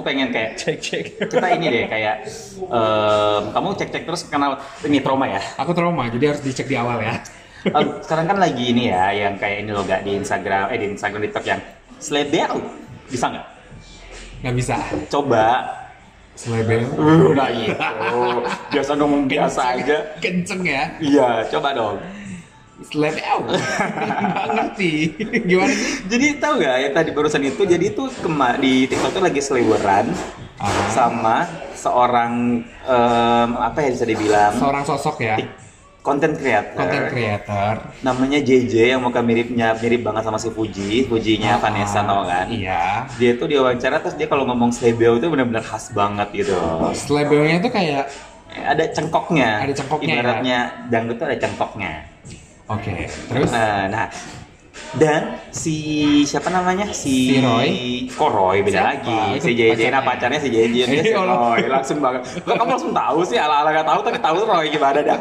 aku pengen kayak Cek cek. kita ini deh kayak em, kamu cek-cek terus kenal ini trauma ya. Aku trauma, jadi harus dicek di awal ya. Em, sekarang kan lagi ini ya yang kayak ini loh gak di Instagram eh di Instagram TikTok yang slebel bisa nggak? Nggak bisa. Coba. Selebel. Uh, nggak gitu. Biasa ngomong biasa aja. Kenceng ya. Iya, coba dong. Nggak ngerti. Gimana sih? Jadi tahu nggak ya tadi barusan itu jadi itu kema di TikTok tuh lagi seliweran Aha. sama seorang em, apa ya bisa dibilang Seorang sosok ya. content creator Content creator. namanya JJ yang muka miripnya mirip banget sama si Fuji Fujinya Ah, Vanessa tau kan Iya. dia tuh diwawancara terus dia kalau ngomong slebeo itu benar-benar khas banget gitu Selebelnya tuh kayak ada cengkoknya Ada cengkoknya, ibaratnya dangdut tuh ada cengkoknya Oke, terus nah, nah dan si siapa namanya si, Si Roy? kok Roy beda Siapa? lagi si JJ nah pacarnya. si JJ dia si. Roy langsung banget kok kamu langsung tahu sih ala ala gak tahu tapi tahu Roy gimana dah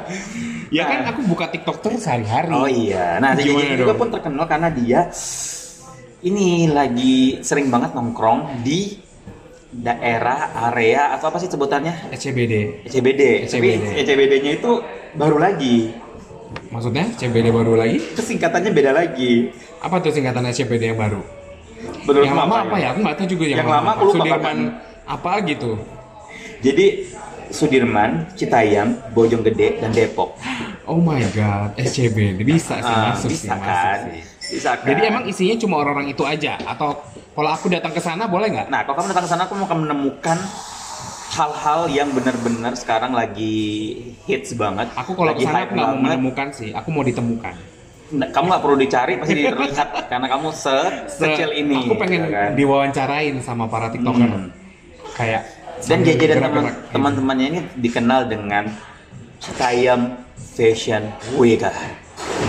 ya kan Nah. aku buka TikTok terus sehari-hari. Oh iya, nah si JJ juga dong? pun terkenal karena dia ini lagi sering banget nongkrong di daerah area atau apa sih sebutannya SCBD. ECBD. Tapi ECBD. ECBD-nya itu baru lagi. Maksudnya CBD baru lagi? Kesingkatannya beda lagi. Apa tuh singkatan SCBD yang baru? Menurut yang lama apa ya? ya? Aku nggak tahu juga yang, Yang lama aku lupa Sudirman apa gitu. Jadi Sudirman, Citayam, Bojonggede, dan Depok. Oh my god, SCBD bisa sih Ah, masuk bisa sih, masuk kan? sih. Bisa kan? Jadi emang isinya cuma orang-orang itu aja atau kalau aku datang ke sana boleh nggak? Nah, kalau kamu datang ke sana, aku mau kamu menemukan hal-hal yang benar-benar sekarang lagi hits banget. Aku kalau Lagi sana hype aku nggak mau menemukan sih, aku mau ditemukan. Nah, kamu nggak perlu dicari, pasti terlihat karena kamu sekecil ini. Aku pengen ya kan? diwawancarain sama para tiktoker. Hmm. Kayak Dan JJ dan gitu. teman-temannya ini dikenal dengan Citayam Fashion Week.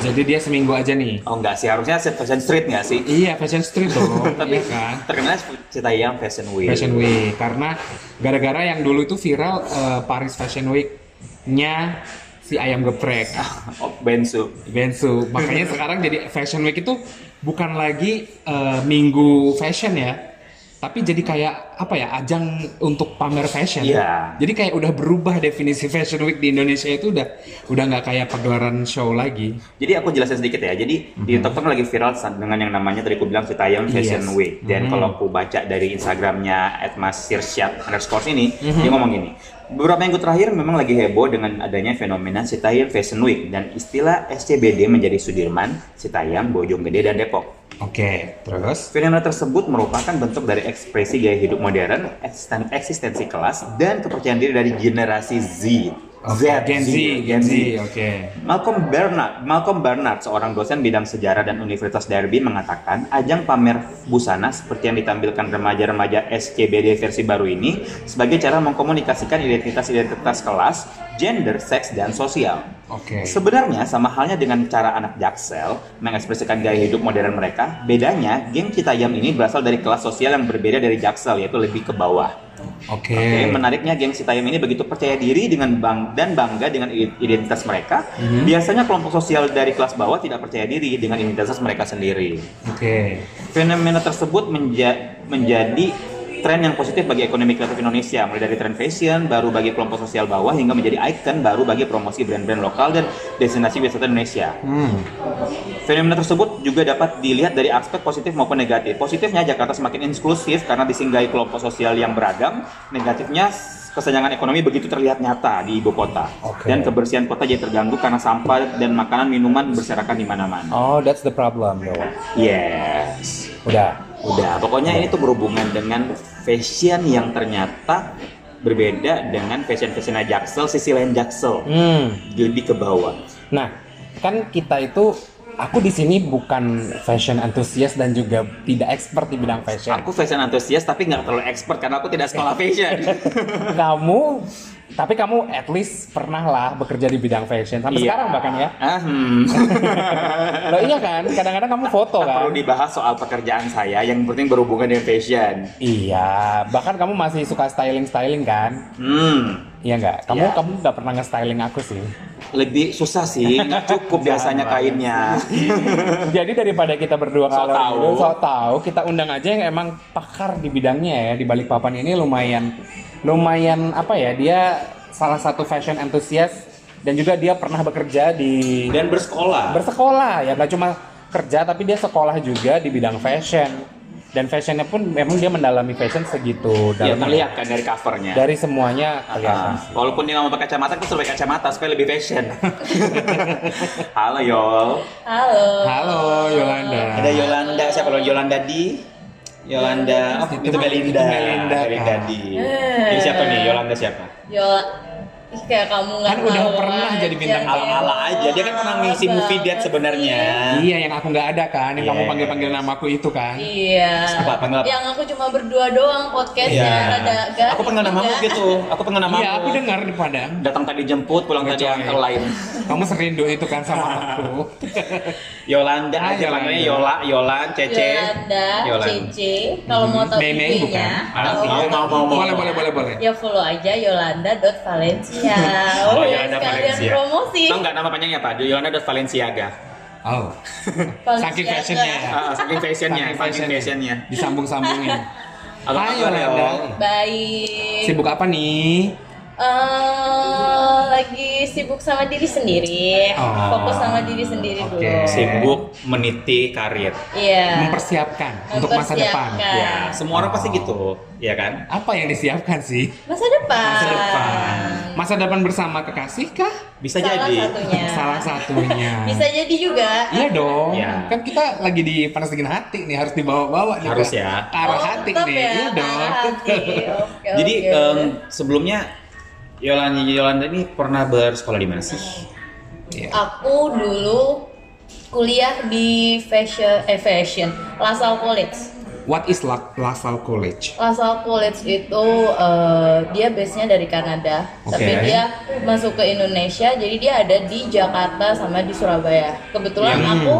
Jadi dia seminggu aja nih. Oh enggak sih, harusnya Fashion Street nggak sih? Iya, fashion street dong, Tapi iya kan? terkenalnya Citayam Fashion Week. Fashion Week karena gara-gara yang dulu itu viral eh, Paris Fashion Week-nya si ayam geprek Oh, Bensu. Bensu. Makanya sekarang jadi Fashion Week itu bukan lagi eh, minggu fashion ya. Tapi jadi kayak apa ya ajang untuk pamer fashion. Iya. Jadi kayak udah berubah definisi Fashion Week di Indonesia itu udah udah nggak kayak pagelaran show lagi. Jadi aku jelasin sedikit ya. Jadi di TikTok lagi viral dengan yang namanya tadi aku bilang Citayam Fashion Yes. Week. Dan Mhm. kalau aku baca dari Instagramnya @masirsyad underscore ini, Mhm. dia ngomong gini. Beberapa minggu terakhir memang lagi heboh dengan adanya fenomena Citayam Fashion Week dan istilah SCBD menjadi Sudirman, Citayam, Bojonggede, dan Depok. Oke, terus Fenomena tersebut merupakan bentuk dari ekspresi gaya hidup modern, eksisten- eksistensi kelas, dan kepercayaan diri dari generasi Z. Oke, Gen Z, Gen Z, oke. Malcolm Bernard, Malcolm Bernard, seorang dosen bidang sejarah dan Universitas Derby mengatakan, ajang pamer busana seperti yang ditampilkan remaja-remaja SCBD versi baru ini sebagai cara mengkomunikasikan identitas-identitas kelas, gender, seks, dan sosial. Oke. Sebenarnya sama halnya dengan cara anak Jaksel mengekspresikan gaya hidup modern mereka, bedanya geng Citayam ini berasal dari kelas sosial yang berbeda dari Jaksel yaitu lebih ke bawah. Oke. Oke, menariknya geng Citayam ini begitu percaya diri dengan bang dan bangga dengan identitas mereka. Mhm. Biasanya kelompok sosial dari kelas bawah tidak percaya diri dengan identitas mereka sendiri. Oke. Fenomena tersebut menja- menjadi tren yang positif bagi ekonomi kreatif Indonesia, mulai dari tren fashion baru bagi kelompok sosial bawah hingga menjadi ikon baru bagi promosi brand-brand lokal dan destinasi wisata Indonesia. Hmm. Fenomena tersebut juga dapat dilihat dari aspek positif maupun negatif. Positifnya Jakarta semakin inklusif karena disinggahi kelompok sosial yang beragam. Negatifnya kesenjangan ekonomi begitu terlihat nyata di ibu kota. Oke. Dan kebersihan kota jadi terganggu karena sampah dan makanan minuman berserakan di mana-mana. Oh, that's the problem, yo. Yes. Udah. Udah, pokoknya ini tuh berhubungan dengan fashion yang ternyata berbeda dengan fashion-fashion Jaksel, sisi lain Jaksel. Hmm. Lebih ke bawah. Nah, kan kita itu aku di sini bukan fashion enthusiast dan juga tidak expert di bidang fashion. Aku fashion antusias tapi nggak terlalu expert karena aku tidak sekolah fashion. kamu tapi kamu at least pernah lah bekerja di bidang fashion sampai Iya. sekarang bahkan ya. Ah, hmm. Loh iya kan? Kadang-kadang kamu foto kan. perlu dibahas soal pekerjaan saya yang penting berhubungan dengan fashion. Iya, bahkan kamu masih suka styling-styling kan? Hmm. Iya nggak? Kamu Iya. kamu nggak pernah nge-styling aku sih. lebih susah sih, nggak cukup biasanya kainnya. Jadi daripada kita berdua kalau tahu. sok tahu, kita undang aja yang emang pakar di bidangnya ya di balik papan ini lumayan lumayan apa ya dia salah satu fashion enthusiast dan juga dia pernah bekerja di Dan bersekolah. bersekolah ya nggak cuma kerja tapi dia sekolah juga di bidang fashion dan fashionnya pun memang dia mendalami fashion segitu Ya, dalam terlihat kan dari covernya. dari semuanya kelihatan. Ah, walaupun dia nggak mau pakai kacamata, kita suruh pakai kacamata supaya lebih fashion. Halo Yol. Halo. Halo Yolanda. Ada Yolanda, siapa lo? Yolanda di? Yolanda, oh, Itu- itu Melinda. itu Melinda, Melinda Kak. di. Eh. Ini siapa nih? Yolanda siapa? Yo, ih, kayak kamu nggak Kan udah pernah aja, jadi bintang kayak Ala-ala aja. Dia kan pernah ngisi apa movie date banget sebenarnya. Iya yang aku nggak ada kan, yang kamu Yes. panggil-panggil namaku itu kan. Iya. Apa, panggil apa? Yang aku cuma berdua doang podcastnya Iya. rada garing. Aku pengen namamu gitu. Aku pengen namamu. Iya, aku dengar di Padang. Datang tadi jemput, pulang tadi antar lain. Kamu serindu itu kan sama aku. Yolanda Ah, aja Yolanda. panggilnya Yola, Yolan, Cece. Yolanda, Yolanda. Cece. Kalau mau tahu Meme bukan? kalau Ah, mau, mau, mau. Boleh, boleh, boleh, boleh. Ya follow aja yolanda.valencia. Oh, ya, Yolanda sekalian Valencia. promosi. Tahu nggak nama panjangnya apa? Yolanda dot Valenciaga. Oh. Saking fashionnya ya. Ah, saking fashionnya, Saking fashionnya. Disambung-sambungin. Kabar, Yolanda. Yol? Baik. Sibuk apa nih? Eh, lagi sibuk sama diri sendiri. Oh. Fokus sama diri sendiri Oke. dulu. Sibuk meniti karir. Iya. Mempersiapkan untuk masa depan. Mempersiapkan. Ya, semua orang pasti gitu, ya kan? Apa yang disiapkan sih? Masa depan. Masa depan. Masa depan bersama kekasih kah? Bisa Salah jadi. satunya. Salah satunya. Bisa jadi juga. Iya dong. Iya. Kan kita lagi di panas dingin hati nih, harus dibawa-bawa nih. Harus ke ya. Arah Oh, hati nih. ya, Iya dong. hati. Oke, Jadi oke. em, sebelumnya Yolanda Yolanda ini pernah bersekolah di mana sih? Iya. aku dulu kuliah di fashion eh fashion LaSalle College. What is La- LaSalle College? LaSalle College itu eh, dia base-nya dari Kanada, Oke. tapi dia masuk ke Indonesia, jadi dia ada di Jakarta sama di Surabaya. Kebetulan Hmm. aku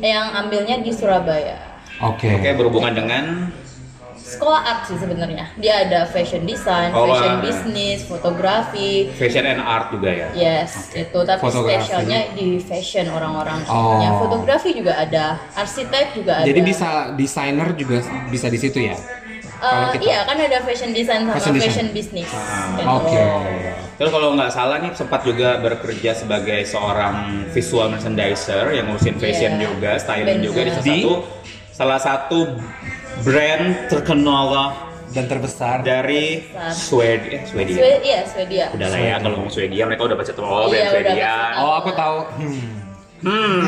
yang ambilnya di Surabaya. Oke. Oke, berhubungan dengan Sekolah art sih sebenarnya. Dia ada fashion design, Oh, fashion ah. business, fotografi. fashion and art juga ya. Yes, itu tapi Fotografi. spesialnya di fashion orang-orang. Oh. Ya, fotografi juga ada, arsitek juga ada. Jadi bisa desainer juga bisa di situ ya? Kalau kita- iya kan ada fashion design sama Fashion fashion, design. business. Ah, gitu. Oke. Terus kalau nggak salah nih sempat juga bekerja sebagai seorang visual merchandiser yang ngurusin fashion Iya. juga, styling Benar. juga di salah Di? satu salah satu brand terkenal Dan terbesar. dari Besar. Swedia. Eh, Swedia. Swe- iya, Swedia. Udah lah ya kalau ngomong Swedia mereka udah baca tuh oh brand Iya, Swedia. Oh, aku tahu. Hmm. Hmm.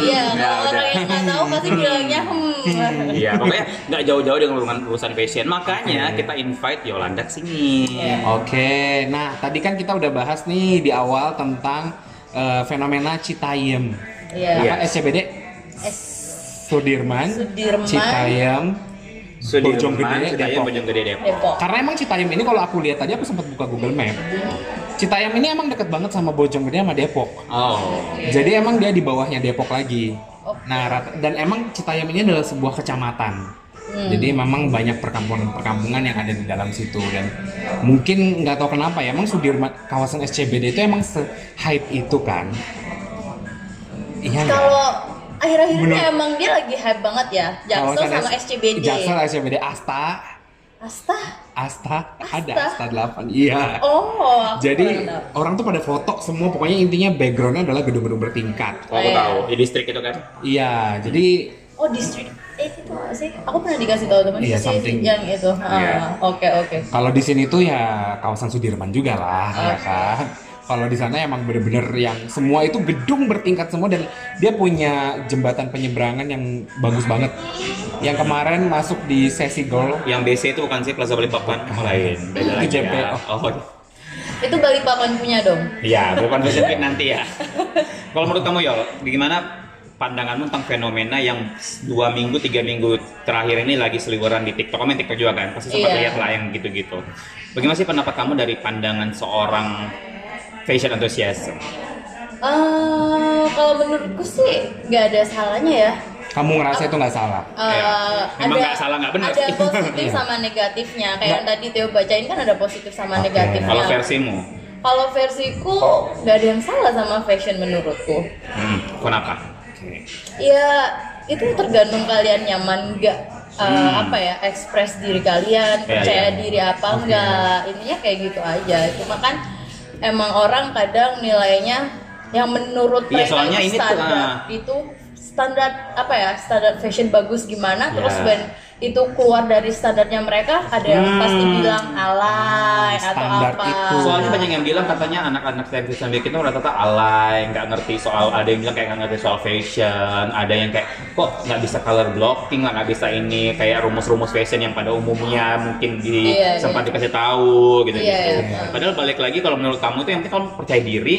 Iya, Ya, kalau orang yang nggak tahu pasti bilangnya hmm. Iya, pokoknya nggak jauh-jauh dengan urusan, urusan fashion. Makanya kita invite Yolanda ke sini. Iya. Oke, nah tadi kan kita udah bahas nih di awal tentang eh, fenomena Citayam. Iya. Iya. Apa SCBD? S Sudirman, Sudirman. Citayam, Sudirman, Bojonggede, Citayam, Depok. Bojonggede, Depok. Depok. Karena emang Citayam ini kalau aku lihat tadi aku sempat buka Google Map. Citayam ini emang deket banget sama Bojonggede sama Depok. Oh. Jadi emang dia di bawahnya Depok lagi. Oke. Nah, rata- dan emang Citayam ini adalah sebuah kecamatan. Hmm. Jadi memang banyak perkampungan-perkampungan yang ada di dalam situ dan mungkin nggak tahu kenapa ya, emang Sudirman kawasan SCBD itu emang se-hype itu kan. Iya nggak? Kalau akhir-akhir ini Menurut- emang dia lagi hype banget ya, Jaksel sama S- SCBD. Jaksel, SCBD, Asta, Asta. Asta, ada Asta? Asta 8. Iya. Oh, Jadi orang tuh pada foto semua pokoknya intinya backgroundnya adalah gedung-gedung bertingkat. Oh, aku Iya. tahu. Di distrik itu kan. Iya, jadi Oh distrik eh itu apa sih? Aku pernah dikasih tahu teman Iya, sih something. yang itu. Ah, Iya. Oke oke. kalau di sini tuh ya kawasan Sudirman juga lah, ya Oke. kan. Kalau di sana emang bener-bener yang semua itu gedung bertingkat semua dan dia punya jembatan penyeberangan yang bagus banget. Yang kemarin masuk di sesi gol Yang BC itu bukan sih Plaza Balikpapan, oh, lain. Beda lagi Itu JPO. ya. Oh, Itu Balikpapan punya dong. Iya, bukan Fashion Week nanti ya. Kalau menurut kamu Yol, gimana pandanganmu tentang fenomena yang dua minggu, tiga minggu terakhir ini lagi seliweran di TikTok? Kamu main TikTok juga kan? Pasti sempat Iya. lihat lah yang gitu-gitu. Bagaimana sih pendapat kamu dari pandangan seorang fashion enthusiast? Eh, kalau menurutku sih nggak ada salahnya ya. kamu ngerasa itu nggak salah. Eh, Iya. Memang nggak salah, nggak benar Ada positif sama negatifnya. Kayak yang tadi Theo bacain kan ada positif sama Oke. negatifnya. Kalau versimu? Kalau versiku nggak ada yang salah sama fashion menurutku. Hmm, kenapa? Ya itu tergantung kalian nyaman nggak uh, apa ya ekspres diri kalian Hmm. Iya, percaya iya. diri apa enggak intinya kayak gitu aja cuma kan emang orang kadang nilainya yang menurut Iya, mereka soalnya itu ini tuh, standar ah. itu standar apa ya standar fashion bagus gimana terus Iya. Itu keluar dari standarnya mereka ada yang Hmm. pasti bilang alay atau Standar apa itu. Soalnya banyak yang bilang katanya anak-anak fashion week itu rata-rata alay, nggak ngerti soal ada yang bilang kayak nggak ngerti soal fashion, ada yang kayak kok nggak bisa color blocking lah, nggak bisa ini kayak rumus-rumus fashion yang pada umumnya mungkin di Iya, sempat iya. dikasih tahu gitu Iya, gitu. iya. Padahal balik lagi kalau menurut kamu itu yang penting kamu percaya diri,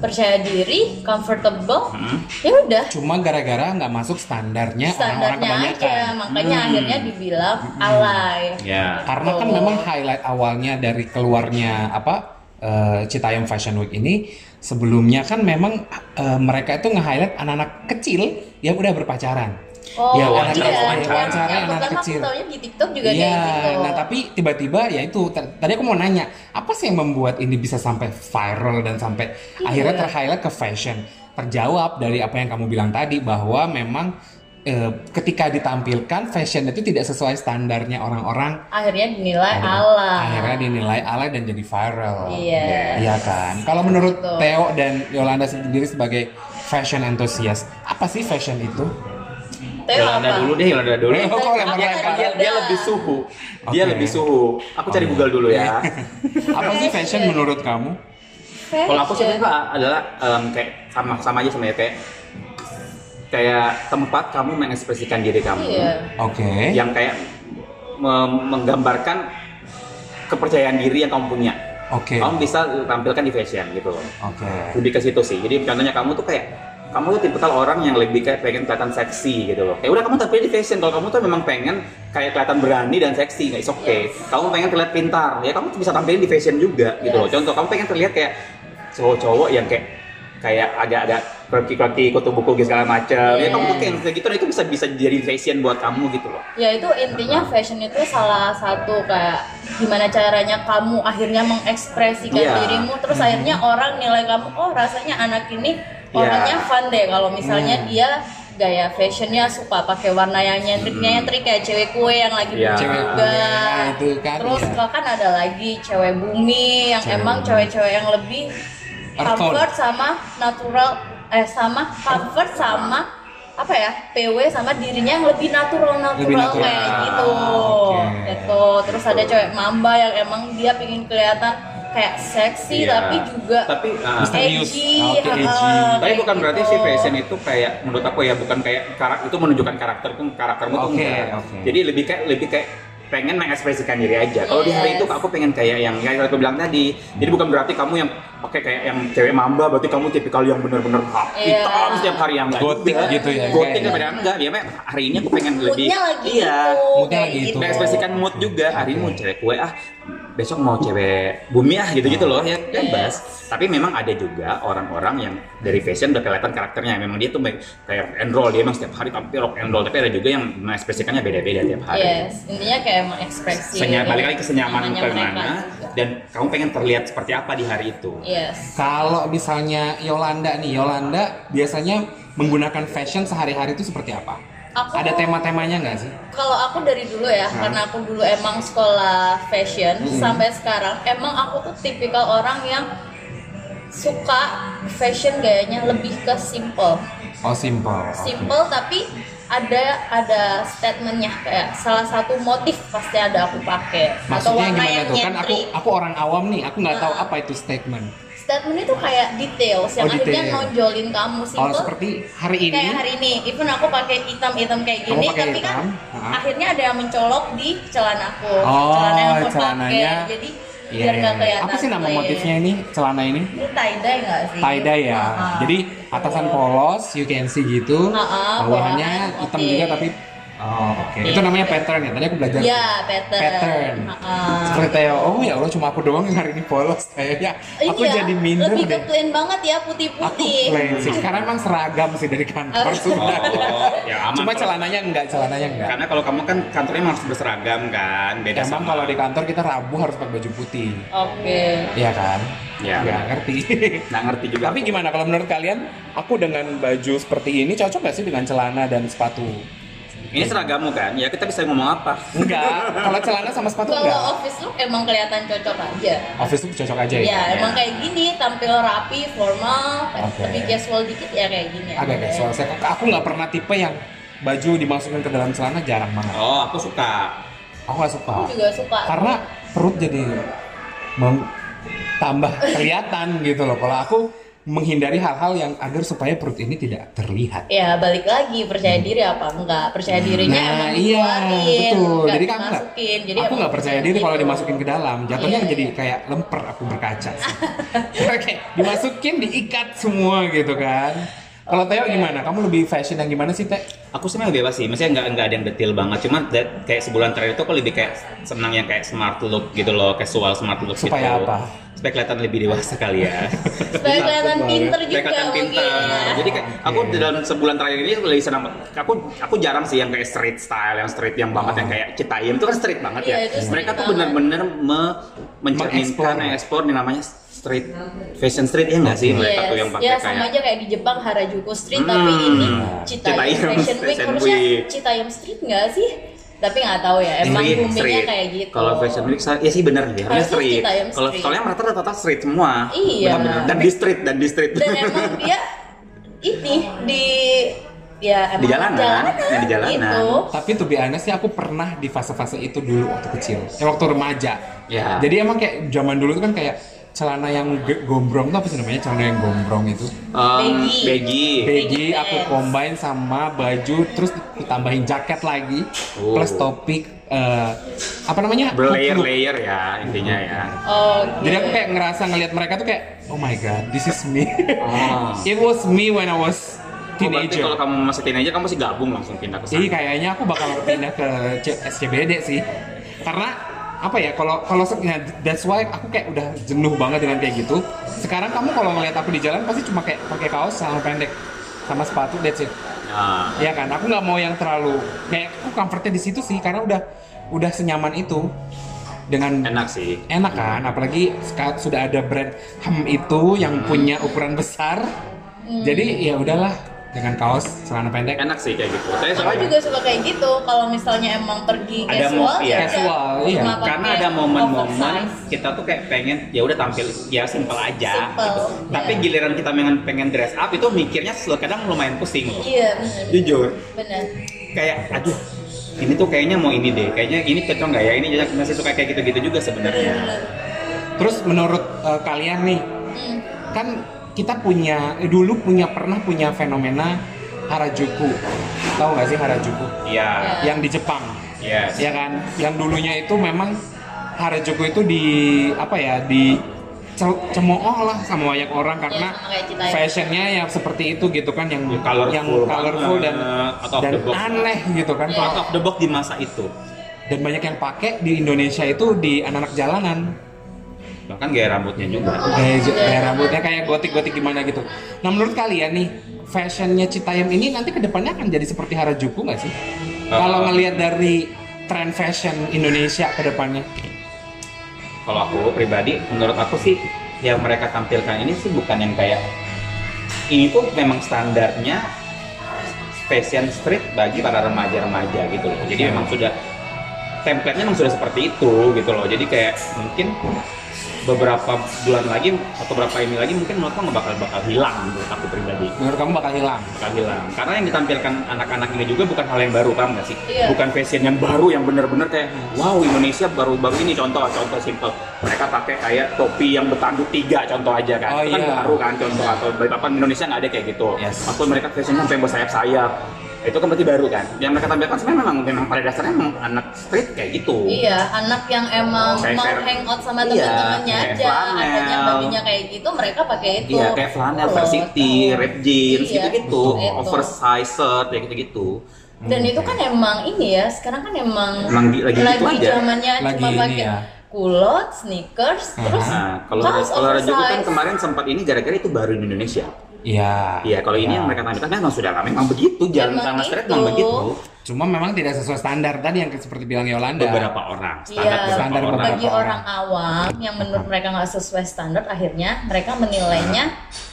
percaya diri comfortable Hmm. ya udah Cuma gara-gara nggak masuk standarnya orang-orang standarnya aja kebanyakan. makanya Hmm. akhirnya dibilang alay ya. Karena kan Oh. memang highlight awalnya dari keluarnya apa eh, Citayam Fashion Week ini sebelumnya kan memang eh, mereka itu nge-highlight anak-anak kecil yang udah berpacaran. Oh, Ya, iya, wawancara- yang- wawancara yang anak pertama kecil. aku di TikTok juga Iya, kayak gitu. nah tapi tiba-tiba ya itu tadi aku mau nanya apa sih yang membuat ini bisa sampai viral dan sampai Iya. akhirnya ter-highlight ke fashion? Terjawab dari apa yang kamu bilang tadi bahwa memang eh, ketika ditampilkan fashion itu tidak sesuai standarnya orang-orang akhirnya dinilai Akhirnya- ala. Akhirnya dinilai alay dan jadi viral. Iya. Iya kan. Kalau menurut Betul. Theo dan Yolanda sendiri sebagai fashion enthusiast, apa sih fashion itu? Yolanda apa? dulu deh, Yolanda dulu. Oh, kok lempar-lempar? Dia, dia, dia lebih suhu. Dia lebih suhu. Aku cari Oke. Google dulu ya. Apa sih fashion menurut kamu? Kalau aku sebenarnya adalah em, kayak sama sama aja sebenarnya kayak kayak tempat kamu mengekspresikan diri kamu Iya. Oke. yang kayak menggambarkan kepercayaan diri yang kamu punya. Oke. Kamu bisa tampilkan di fashion gitu loh. Oke. Lebih ke situ sih. Jadi contohnya kamu tuh kayak kamu tuh tipikal orang yang lebih kayak pengen kelihatan seksi gitu loh. Ya udah kamu tampil di fashion. Kalau kamu tuh memang pengen kayak kelihatan berani dan seksi, nggak oke. Yes. Kamu pengen terlihat pintar, ya kamu bisa tampilin di fashion juga gitu loh. Contoh kamu pengen terlihat kayak cowok-cowok yang kayak kayak agak-agak quirky-quirky, kutu buku gitu segala macam. Ya kamu tuh kayak kayak gitu, nah itu bisa bisa jadi fashion buat kamu gitu loh. Ya itu intinya fashion itu salah satu kayak gimana caranya kamu akhirnya mengekspresikan Iya. dirimu terus akhirnya orang nilai kamu oh rasanya anak ini orangnya Iya. fun deh kalau misalnya Hmm. dia gaya fashionnya suka pakai warna yang nyentrik nyentrik kayak cewek kue yang lagi Iya. booming Cewek juga nah, itu kan, terus kalau kan ada lagi cewek bumi yang Cewek emang cewek-cewek yang lebih comfort sama natural eh sama comfort sama apa ya PW sama dirinya yang lebih natural natural, Lebih natural. kayak gitu Oke. gitu terus ada cewek mamba yang emang dia pingin kelihatan kayak seksi Iya. tapi juga Tapi ah, Misterius. edgy, Oke, ha-ha, edgy. Tapi kayak bukan berarti gitu. sih fashion itu kayak menurut aku ya bukan kayak karakter itu menunjukkan karakterku karaktermu tuh Oke, enggak. oke. Jadi lebih kayak lebih kayak pengen mengekspresikan diri aja. Kalau di hari Yes. itu aku pengen kayak yang kayak aku bilang tadi. Jadi bukan berarti kamu yang pakai kayak yang cewek mamba berarti kamu tipikal yang bener-bener Iya. hitam setiap hari yang enggak Gotik juga. gitu ya, Gotik kayak- kepada enggak. Dia mah hari ini aku pengen lebih moodnya lagi iya. gitu Moodnya lagi gitu itu. Mengekspresikan mood juga. Hari ini mau cewek kue ah, besok mau cewek bumi ah gitu-gitu loh ya bebas. Tapi memang ada juga orang-orang yang dari fashion udah kelihatan karakternya. Memang dia tuh kayak rock and roll, dia emang setiap hari tampil rock and roll. Tapi ada juga yang mengekspresikannya beda-beda tiap hari. yes intinya kayak mengekspresi Senya, balik lagi ke senyaman ke mana juga. dan kamu pengen terlihat seperti apa di hari itu. yes Kalau misalnya Yolanda nih, Yolanda biasanya menggunakan fashion sehari-hari itu seperti apa? Aku- Ada tema-temanya nggak sih? Kalau aku dari dulu ya, Hmm. karena aku dulu emang sekolah fashion sampai sekarang, emang aku tuh tipikal orang yang suka fashion gayanya lebih ke simple, Oh simple. simple tapi ada ada statementnya kayak salah satu motif pasti ada aku pakai atau warna yang tuh? Kan aku aku orang awam nih, aku nggak tahu Ah. apa itu statement. Statement itu kayak details yang Oh, akhirnya detail. nonjolin kamu Kalau simple. seperti hari ini, kayak hari ini, even aku pakai hitam-hitam kayak gini, tapi kan hitam, ha-ha. akhirnya ada yang mencolok di celanaku, Oh, celana yang aku pakai, jadi biar iya, nggak iya. kelihatan. Apa sih nama motifnya ini celana ini? Ini tie dye nggak sih? Tie dye ya. Ha-ha. Jadi atasan polos, you can see gitu. Ha-ha, Bawahannya bawahan hitam juga tapi Oh, oke. Itu namanya pattern ya. Tadi aku belajar. Iya, pattern. Pattern. Ha-ha. Seperti Theo, oh ya Allah cuma aku doang yang hari ini polos kayaknya. Aku Iya, jadi minder lebih deh. plain banget ya Aku putih-putih. plain sih, karena emang seragam sih dari kantor Oh. sudah. Oh, ya aman. Cuma kalau- celananya enggak, celananya enggak. Karena kalau kamu kan kantornya emang harus berseragam kan, beda Emang sama kalau di kantor kita Rabu harus pakai baju putih. Oke. Iya kan? Ya. Nggak ngerti. nggak ngerti juga. Tapi gimana kalau menurut kalian, aku dengan baju seperti ini cocok gak sih dengan celana dan sepatu? Ini seragammu kan? Ya kita bisa ngomong apa? Enggak, kalau celana sama sepatu Kalau enggak. office look emang kelihatan cocok aja. Office tuh cocok aja ya? Ya, emang kayak gini, tampil rapi, formal, Oke. tapi casual dikit ya kayak gini. Agak aja. casual. Saya aku nggak pernah tipe yang baju dimasukin ke dalam celana jarang banget. Oh, aku suka. Aku nggak suka. Aku juga suka. Karena perut jadi mem- tambah kelihatan gitu loh. Kalau aku menghindari hal-hal yang agar supaya perut ini tidak terlihat. Ya balik lagi percaya diri apa enggak percaya dirinya Nah, emang iya, dikeluarin, betul. Jadi aku nggak-. Jadi aku nggak percaya diri kalau gitu. dimasukin ke dalam. Jatuhnya Iya, jadi iya. kayak lemper aku berkaca. kayak dimasukin, diikat semua gitu kan. Kalau Teo gimana? Kamu lebih fashion yang gimana sih Teh? Aku sebenarnya bebas sih, maksudnya nggak nggak ada yang detail banget. Cuma that- kayak sebulan terakhir itu aku lebih kayak senang yang kayak smart look gitu loh, casual smart look Supaya gitu. apa? Supaya kelihatan lebih dewasa kali ya. Supaya kelihatan pinter Supaya juga kelihatan pintar. ya. Jadi kayak aku Oke. di dalam sebulan terakhir ini lebih senang. Aku aku jarang sih yang kayak street style, yang street yang banget Oh. yang kayak Citayam itu kan street banget ya. Iya, street Mereka tuh benar-benar me- mencerminkan ekspor yang namanya street fashion street ya nggak sih mereka Yes. tuh yang pakai ya kayak sama aja kayak di Jepang Harajuku Street Hmm. tapi ini Citayam, Citayam Fashion Week Fashion harusnya Week. Citayam Street nggak sih? Tapi nggak tahu ya, emang Street, boomingnya street. kayak gitu. Kalau fashion week saya- ya sih benar ya, harusnya street. Kalau soalnya mereka rata-rata street semua. Iya. Benar-benar. Dan di street dan di street. Dan emang dia ini di ya emang Di jalanan, ya, di jalanan. Gitu. Tapi be honest sih aku pernah di fase-fase itu dulu waktu kecil. Ya waktu remaja. Ya. Jadi emang kayak zaman dulu tuh kan kayak celana yang gombrong tuh apa sih namanya? Celana yang gombrong itu. Um, Baggy. baggy. Baggy pants. aku combine sama baju terus ditambahin jaket lagi Oh. plus topi eh, apa namanya? kupluk. Berlayer-layer ya intinya ya. Oh, Jadi aku kayak ngerasa ngelihat mereka tuh kayak oh my god, this is me. Oh. It was me when I was Oh, teenager. kalau kamu masih teenager kamu masih gabung langsung pindah ke sana. Jadi kayaknya aku bakal pindah ke SCBD sih. Karena apa ya kalau kalau nah, that's why aku kayak udah jenuh banget dengan kayak gitu. Sekarang kamu kalau ngeliat aku di jalan pasti cuma kayak pakai kaos sama pendek sama sepatu that's it. Nah, Ya kan, aku nggak mau yang terlalu kayak aku comfortnya di situ sih karena udah udah senyaman itu dengan enak sih. enak kan apalagi seka- sudah ada brand hem itu yang punya ukuran besar jadi ya udahlah dengan kaos celana pendek Enak sih kayak gitu. Saya Aku soalnya juga suka kayak gitu. Kalau misalnya emang pergi Ada casual, iya. ya udah Casual, iya. karena ada momen-momen kita tuh kayak pengen ya udah tampil ya simple aja Simple, gitu. iya. Tapi giliran kita pengen pengen dress up itu mikirnya kadang lumayan pusing loh. Iya benar. Jujur. Benar. Kayak aduh ini tuh kayaknya mau ini deh. Kayaknya ini cocok nggak ya? Ini masih suka kayak gitu-gitu juga sebenarnya. terus menurut eh, kalian nih Hmm. kan kita punya eh, dulu punya pernah punya fenomena Harajuku tahu nggak sih Harajuku Iya. yang di Jepang Yes. ya kan yang dulunya itu memang Harajuku itu di apa ya di ce- cemooh lah sama banyak orang karena kayak Citayam. fashionnya yang seperti itu gitu kan yang Ya, colorful yang colorful dan dan aneh gitu kan Iya. Out of the box di masa itu. dan banyak yang pakai di Indonesia itu di anak-anak jalanan Bahkan gaya rambutnya juga. gaya, gaya rambutnya kayak gotik-gotik gimana gitu nah menurut kalian nih fashionnya Citayam ini nanti ke depannya akan jadi seperti Harajuku nggak sih kalau ngelihat dari tren fashion Indonesia ke depannya Kalau aku pribadi, menurut aku sih yang mereka tampilkan ini sih bukan yang kayak ini tuh memang standarnya fashion street bagi para remaja-remaja gitu loh. Jadi memang sudah template-nya memang sudah seperti itu gitu loh. Jadi kayak mungkin beberapa bulan lagi atau beberapa ini lagi mungkin menurutku nggak bakal bakal hilang menurut aku pribadi? Menurut kamu bakal hilang? Bakal hilang. Karena yang ditampilkan anak-anak ini juga bukan hal yang baru paham nggak sih? Iya. bukan fashion yang baru yang bener-bener kayak wow Indonesia baru-baru ini contoh contoh simple. Mereka pakai kayak topi yang bertanduk tiga contoh aja kan? Oh, itu kan iya. baru kan contoh atau apa Indonesia nggak ada kayak gitu. Yes. atau mereka fashionnya sampai bersayap-sayap itu kan berarti baru kan yang mereka tampilkan sebenarnya memang memang pada dasarnya memang anak street kayak gitu Iya, anak yang emang Kayak- mau kayak- hangout sama iya, teman-temannya kayak aja, flanel. adanya bajunya kayak gitu, mereka pakai itu. Iya kayak flanel, Gitu varsity, tahu. rap jeans Iya, gitu-gitu, itu. oversize shirt kayak gitu-gitu. Dan itu kan emang ini ya, sekarang kan emang, Emang di- lagi gitu aja. zamannya Lagi cuma ini pakai ya. kulot, sneakers, terus Nah, kalau kaos kan kemarin sempat ini gara-gara itu baru di Indonesia. Iya. Iya, kalau ini Iya. yang mereka tampilkan memang sudah lama memang begitu, jalan Emang sama straight gitu. memang begitu. Cuma memang tidak sesuai standar tadi yang seperti bilang Yolanda. Beberapa orang, standar Iya, beberapa Standar orang. beberapa bagi orang awam yang menurut mereka nggak sesuai standar, akhirnya mereka menilainya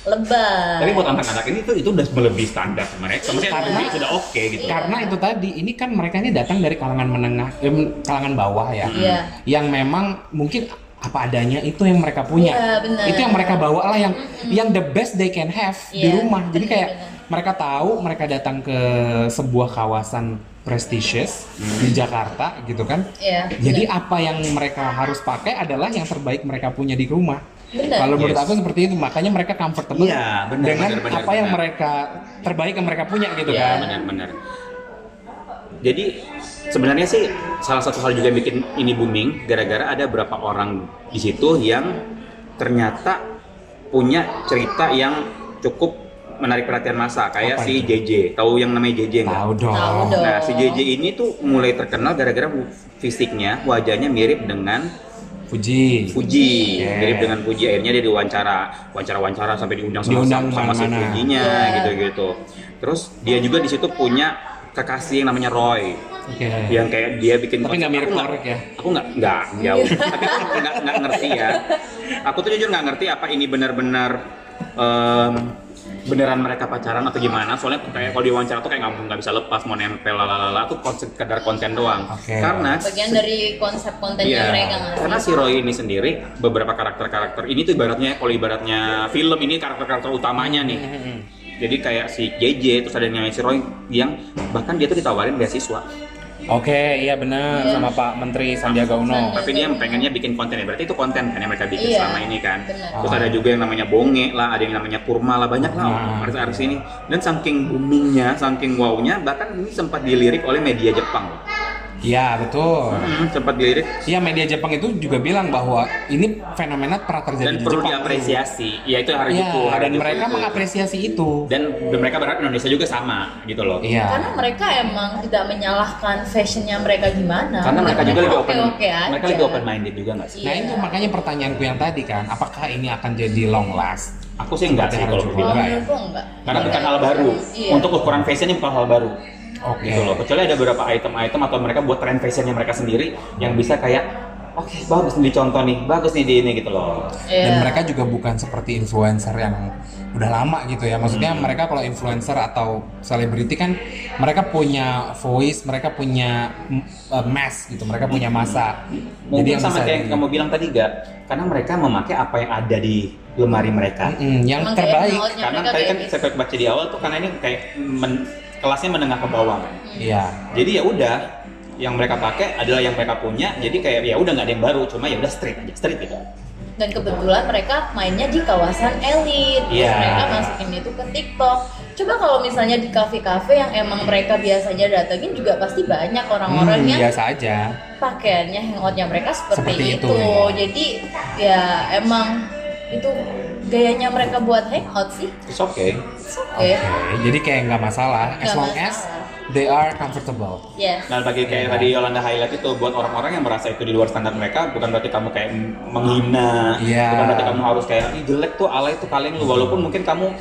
lebay. Tapi buat anak-anak ini tuh itu udah melebihi standar mereka. Maksudnya Karena- itu sudah oke gitu. Iya. Karena itu tadi, ini kan mereka ini datang dari kalangan menengah, eh, kalangan bawah ya. Iya. Yang memang mungkin apa adanya itu yang mereka punya. Benar. Itu yang mereka bawa lah yang yang the best they can have di Iya, rumah. Jadi kayak benar. mereka tahu mereka datang ke sebuah kawasan prestisius di Jakarta gitu kan. Iya, Jadi benar. apa yang mereka harus pakai adalah yang terbaik mereka punya di rumah. Benar. Kalau menurut Yes. aku seperti itu, makanya mereka comfortable Iya, benar, dengan benar, benar, apa yang benar. mereka terbaik yang mereka punya gitu Iya, kan. benar-benar. Jadi sebenarnya sih salah satu hal juga yang bikin ini booming gara-gara ada beberapa orang di situ yang ternyata punya cerita yang cukup menarik perhatian masa kayak Apa si itu? JJ. Tahu yang namanya JJ nggak? Tahu dong. Nah, si JJ ini tuh mulai terkenal gara-gara fisiknya, wajahnya mirip dengan Fuji. Fuji, Yeah. mirip dengan Fuji. Akhirnya dia diwawancara, wawancara-wawancara sampai diundang sama, Diundang sama, si ke mana-mana. Fujinya, Yeah. gitu-gitu. Terus dia juga di situ punya kekasih yang namanya Roy, Oke. yang kayak dia bikin. Tapi nggak mirip Aku nggak- Korek ya? Aku nggak, nggak jauh. Tapi aku nggak nggak ngerti ya. Aku tuh jujur nggak ngerti apa ini benar-benar em, beneran mereka pacaran atau gimana. Soalnya kayak kalau diwawancara tuh kayak nggak nggak bisa lepas mau nempel lalala tuh kon- sekedar konten doang. Oke. Karena bagian dari konsep kontennya Iya, mereka karena si Roy ini sendiri beberapa karakter-karakter ini tuh ibaratnya kalau ibaratnya film ini karakter-karakter utamanya nih. Jadi kayak si JJ terus ada yang namanya si Roy yang bahkan dia tuh ditawarin beasiswa. Oke, iya benar Iya. sama Pak Menteri Sandiaga Uno. Tapi dia pengennya bikin konten ya. Berarti itu konten kan yang mereka bikin Iya, selama ini kan. benar. Terus ada juga yang namanya Bonge lah, ada yang namanya Kurma lah, banyak lah Nah. artis-artis ini. Dan saking boomingnya, saking wownya, bahkan ini sempat dilirik oleh media Jepang. Iya, betul. Hmm, sempat dilirik Iya, media Jepang itu juga bilang bahwa ini fenomena pernah terjadi dan di perlu Jepang. diapresiasi. Ya itu hari Iya, itu. hari dan itu mereka itu. mengapresiasi itu. dan dan mereka berharap Indonesia juga sama gitu loh. Iya. Karena mereka emang tidak menyalahkan fashionnya mereka gimana. Karena mereka juga lagi open, oke aja. mereka lagi open minded juga nggak sih? Nah, Iya. itu makanya pertanyaanku yang tadi kan, apakah ini akan jadi long last? Aku sih enggak sih kalau bilang. Ya? enggak. Karena bukan hal baru. Iya. Untuk ukuran fashion ini bukan hal baru. Oke. Gitu loh. Kecuali ada beberapa item-item atau mereka buat tren fashionnya mereka sendiri yang bisa kayak oke bagus nih dicontoh nih, bagus nih di ini gitu loh. Dan Iya. mereka juga bukan seperti influencer yang udah lama gitu ya. Maksudnya Hmm. mereka kalau influencer atau selebriti kan mereka punya voice, mereka punya uh, mass gitu, mereka punya masa. Mungkin sama bisa kayak yang di- kamu bilang tadi gak, karena mereka memakai apa yang ada di lemari mereka. Mm-mm, yang Emang terbaik. Karena tadi kan kayak saya baca di awal tuh karena ini kayak men- kelasnya menengah ke bawah. Iya. Jadi ya udah yang mereka pakai adalah yang mereka punya. Jadi kayak ya udah nggak ada yang baru, cuma ya udah street aja, street gitu. dan kebetulan mereka mainnya di kawasan elit Iya. mereka masukin itu ke TikTok coba kalau misalnya di kafe-kafe yang emang mereka biasanya datengin juga pasti banyak orang-orang Hmm, yang biasa aja. pakaiannya hangoutnya mereka seperti, Seperti itu, itu, ya. jadi ya emang itu gayanya mereka buat hangout sih It's okay. It's Oke, okay jadi kayak nggak masalah as long masalah. as they are comfortable. yes Nah, bagi kayak Iya. tadi Yolanda highlight itu buat orang-orang yang merasa itu di luar standar mereka, bukan berarti kamu kayak menghina, Iya. bukan berarti kamu harus kayak Ih, jelek tuh alay tuh kalian lu walaupun mungkin kamu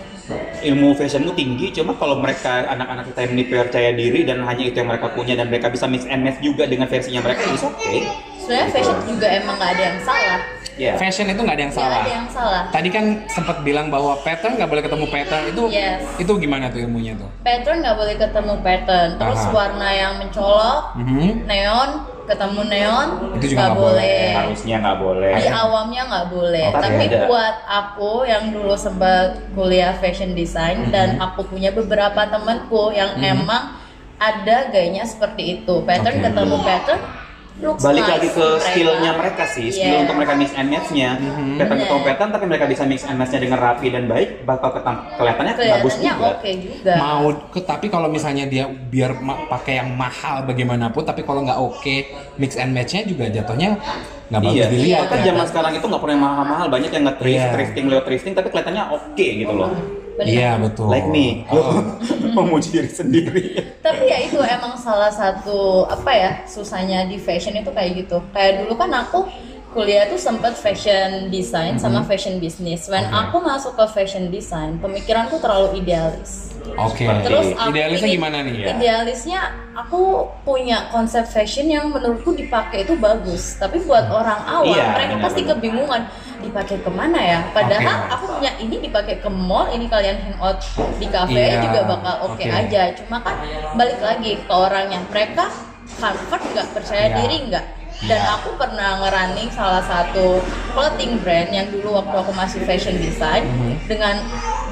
ilmu fashionmu tinggi, cuma kalau mereka anak-anak kita ini percaya diri dan hanya itu yang mereka punya dan mereka bisa mix and match juga dengan versinya mereka, it's okay. Sebenarnya fashion juga emang nggak ada yang salah Ya. Fashion itu nggak ada yang salah. ada yang salah Tadi kan sempat bilang bahwa pattern nggak boleh ketemu pattern itu Yes. itu gimana tuh ilmunya tuh? pattern nggak boleh ketemu pattern terus Aha. warna yang mencolok Mhm. neon ketemu neon Itu juga nggak boleh, boleh. Harusnya nggak boleh. di awamnya nggak boleh Oh, tapi ada. buat aku yang dulu sempat kuliah fashion design dan Mhm. aku punya beberapa temanku yang emang ada gayanya seperti itu pattern Oke. ketemu pattern looks Balik nice lagi ke skillnya mereka sih, skill Yeah. untuk mereka mix and match-nya. Mhm. Ketemu Bener. pattern, tapi mereka bisa mix and match-nya dengan rapi dan baik, bakal ketam- kelihatannya bagus juga. oke juga Mau ke, tapi kalau misalnya dia biar ma- pakai yang mahal bagaimanapun, tapi kalau nggak oke mix and matchnya juga jatuhnya nggak bagus Iya, dilihat. bahkan ya. zaman sekarang itu nggak perlu yang mahal-mahal, banyak yang nge-thrift, Iya. thrifting, lewat thrifting, tapi kelihatannya oke gitu loh. Iya betul. Like me, Oh. memuji diri sendiri. tapi ya itu emang salah satu apa ya susahnya di fashion itu kayak gitu kayak dulu kan aku kuliah tuh sempat fashion design sama fashion business when. Oke. aku masuk ke fashion design pemikiranku terlalu idealis Oke. Terus aku Idealisnya ingin- gimana nih? Iya. Idealisnya aku punya konsep fashion yang menurutku dipakai itu bagus, tapi buat orang awam Iya, mereka benar, pasti benar. kebingungan dipakai ke mana ya. Padahal Oke. aku punya ini dipakai ke mall, ini kalian hangout di cafe Iya, juga bakal oke oke. aja. Cuma kan balik lagi ke orangnya, mereka comfort nggak percaya Iya. diri nggak. Dan Iya. aku pernah ngerunning salah satu clothing brand yang dulu waktu aku masih fashion design Mhm. dengan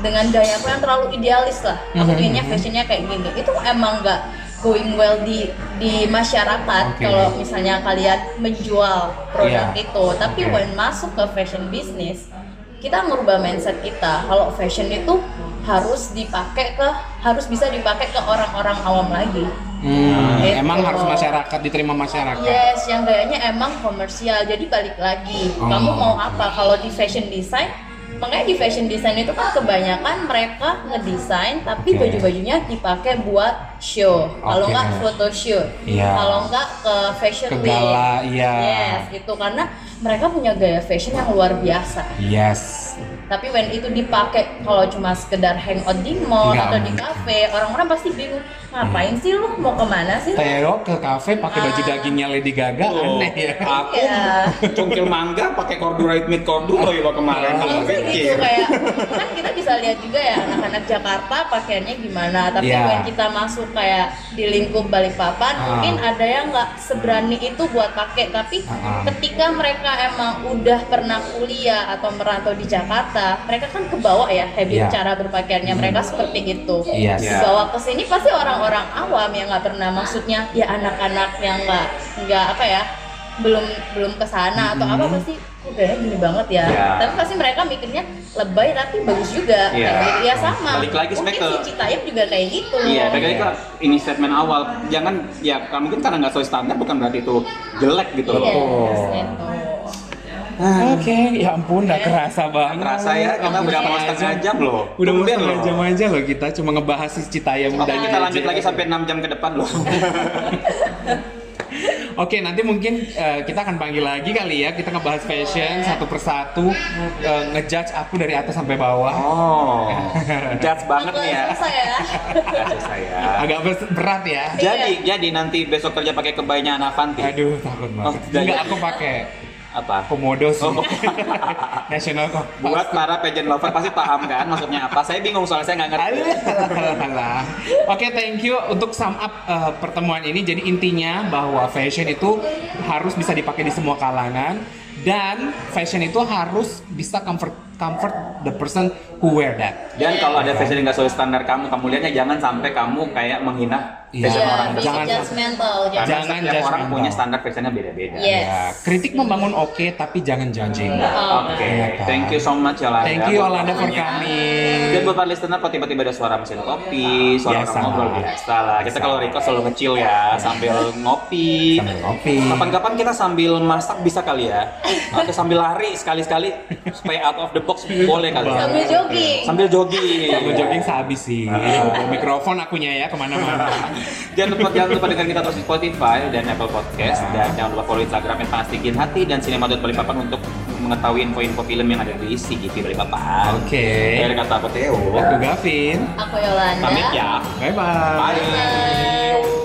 dengan gayaku yang terlalu idealis lah. Aku Mhm, pengennya mhm. fashionnya kayak gini. Itu emang nggak going well di di masyarakat Oke. kalau misalnya kalian menjual produk Iya. itu. Tapi Oke. when masuk ke fashion business, kita merubah mindset kita kalau fashion itu harus dipakai ke harus bisa dipakai ke orang-orang awam lagi. Hmm, Gitu. emang harus masyarakat diterima masyarakat. Yes, yang gayanya emang komersial. Jadi balik lagi, Oh, kamu mau apa? Kalau di fashion design, makanya di fashion design itu kan kebanyakan mereka ngedesain, tapi Oke. baju-bajunya dipakai buat show. Kalau nggak foto shoot, Iya. kalau nggak ke fashion Ke week. gala, iya. Yes, itu karena mereka punya gaya fashion yang luar biasa. Yes. Tapi when itu dipakai kalau cuma sekedar hangout di mall Nggak atau di cafe, orang-orang pasti bingung, ngapain sih lu mau ke mana sih? Theo ke kafe pakai baju Ah. dagingnya Lady Gaga Oh, aneh ya. Aku Iya. cungkil mangga pakai corduroy mid cordu loh ya kemarin. Oh, Kalau gitu kayak kan kita bisa lihat juga ya anak-anak Jakarta pakaiannya gimana tapi Iya. when kita masuk kayak di lingkup Balikpapan Ah. mungkin ada yang nggak seberani itu buat pakai tapi Ah. ketika mereka emang udah pernah kuliah atau merantau di Jakarta mereka kan kebawa ya habit Iya. cara berpakaiannya mereka seperti itu Yes. Iya. dibawa ke sini pasti orang-orang awam yang nggak pernah maksudnya ya anak-anak yang nggak nggak apa ya belum belum ke sana atau apa Mhm. pasti kok gayanya gini banget ya Iya. tapi pasti mereka mikirnya lebay tapi bagus juga Iya. Kayak gitu. ya sama Balik lagi mungkin sebenarnya si ke- Citayam juga kayak gitu Iya, balik lagi ke ini statement awal. Jangan ya mungkin karena nggak sesuai standar bukan berarti itu jelek gitu loh. Yes, Oh. gitu. Oke, ya ampun, udah kerasa banget. Terasa ya, kita udah mau setengah jam loh. Udah mau setengah jam aja loh kita cuma ngebahas si Citayam dan kita lanjut JJ. lagi sampai 6 jam ke depan loh. Oke, nanti mungkin eh, kita akan panggil lagi kali ya. Kita ngebahas fashion satu persatu, eh, ngejudge aku dari atas sampai bawah. Oh, judge banget nih ya. Agak ya ya. Agak berat ya. Jadi, jadi nanti besok kerja pakai kebayanya Avanti. Aduh, takut banget. Oh. Enggak, aku pakai Apa? komodo sih. Oh. National kok. Buat para pageant lover pasti paham kan maksudnya apa. Saya bingung soalnya saya nggak ngerti. Alah. Oke, thank you untuk sum up uh, pertemuan ini. Jadi intinya bahwa fashion itu harus bisa dipakai di semua kalangan dan fashion itu harus bisa comfort comfort the person who wear that. Dan kalau ada fashion yang nggak sesuai standar kamu, kamu lihatnya jangan sampai kamu kayak menghina Iya. fashion Iya, orang. Jangan- judgmental Karena jangan. Setiap orang judgmental. punya standar fashionnya beda-beda. Yes. Ya, kritik membangun oke, tapi jangan judging. Oke, Iya kan? thank you so much Yolanda. Thank you Yolanda for coming. Dan buat para listener, kalau tiba-tiba ada suara mesin kopi, suara Biasa. orang ngobrol biasa lah. Kita kalau record selalu ngecil ya, sambil ngopi. Sambil ngopi. Kapan-kapan kita sambil masak bisa kali ya, atau sambil lari sekali-sekali supaya out of the box boleh kali. ya. Sambil jogging. Sambil jogging. Sambil jogging sehabis sih. Bawa Mikrofon akunya ya ke mana-mana. Jangan lupa jangan lupa dengar kita terus di Spotify dan Apple Podcast dan jangan lupa follow Instagram yang Pastikin Hati dan Cinema.Balikpapan untuk mengetahui info-info film yang ada di CGV Balikpapan. Oke. Dari kata aku Theo. Aku Gavin. Aku Yolanda Pamit ya. Bye-bye. Bye.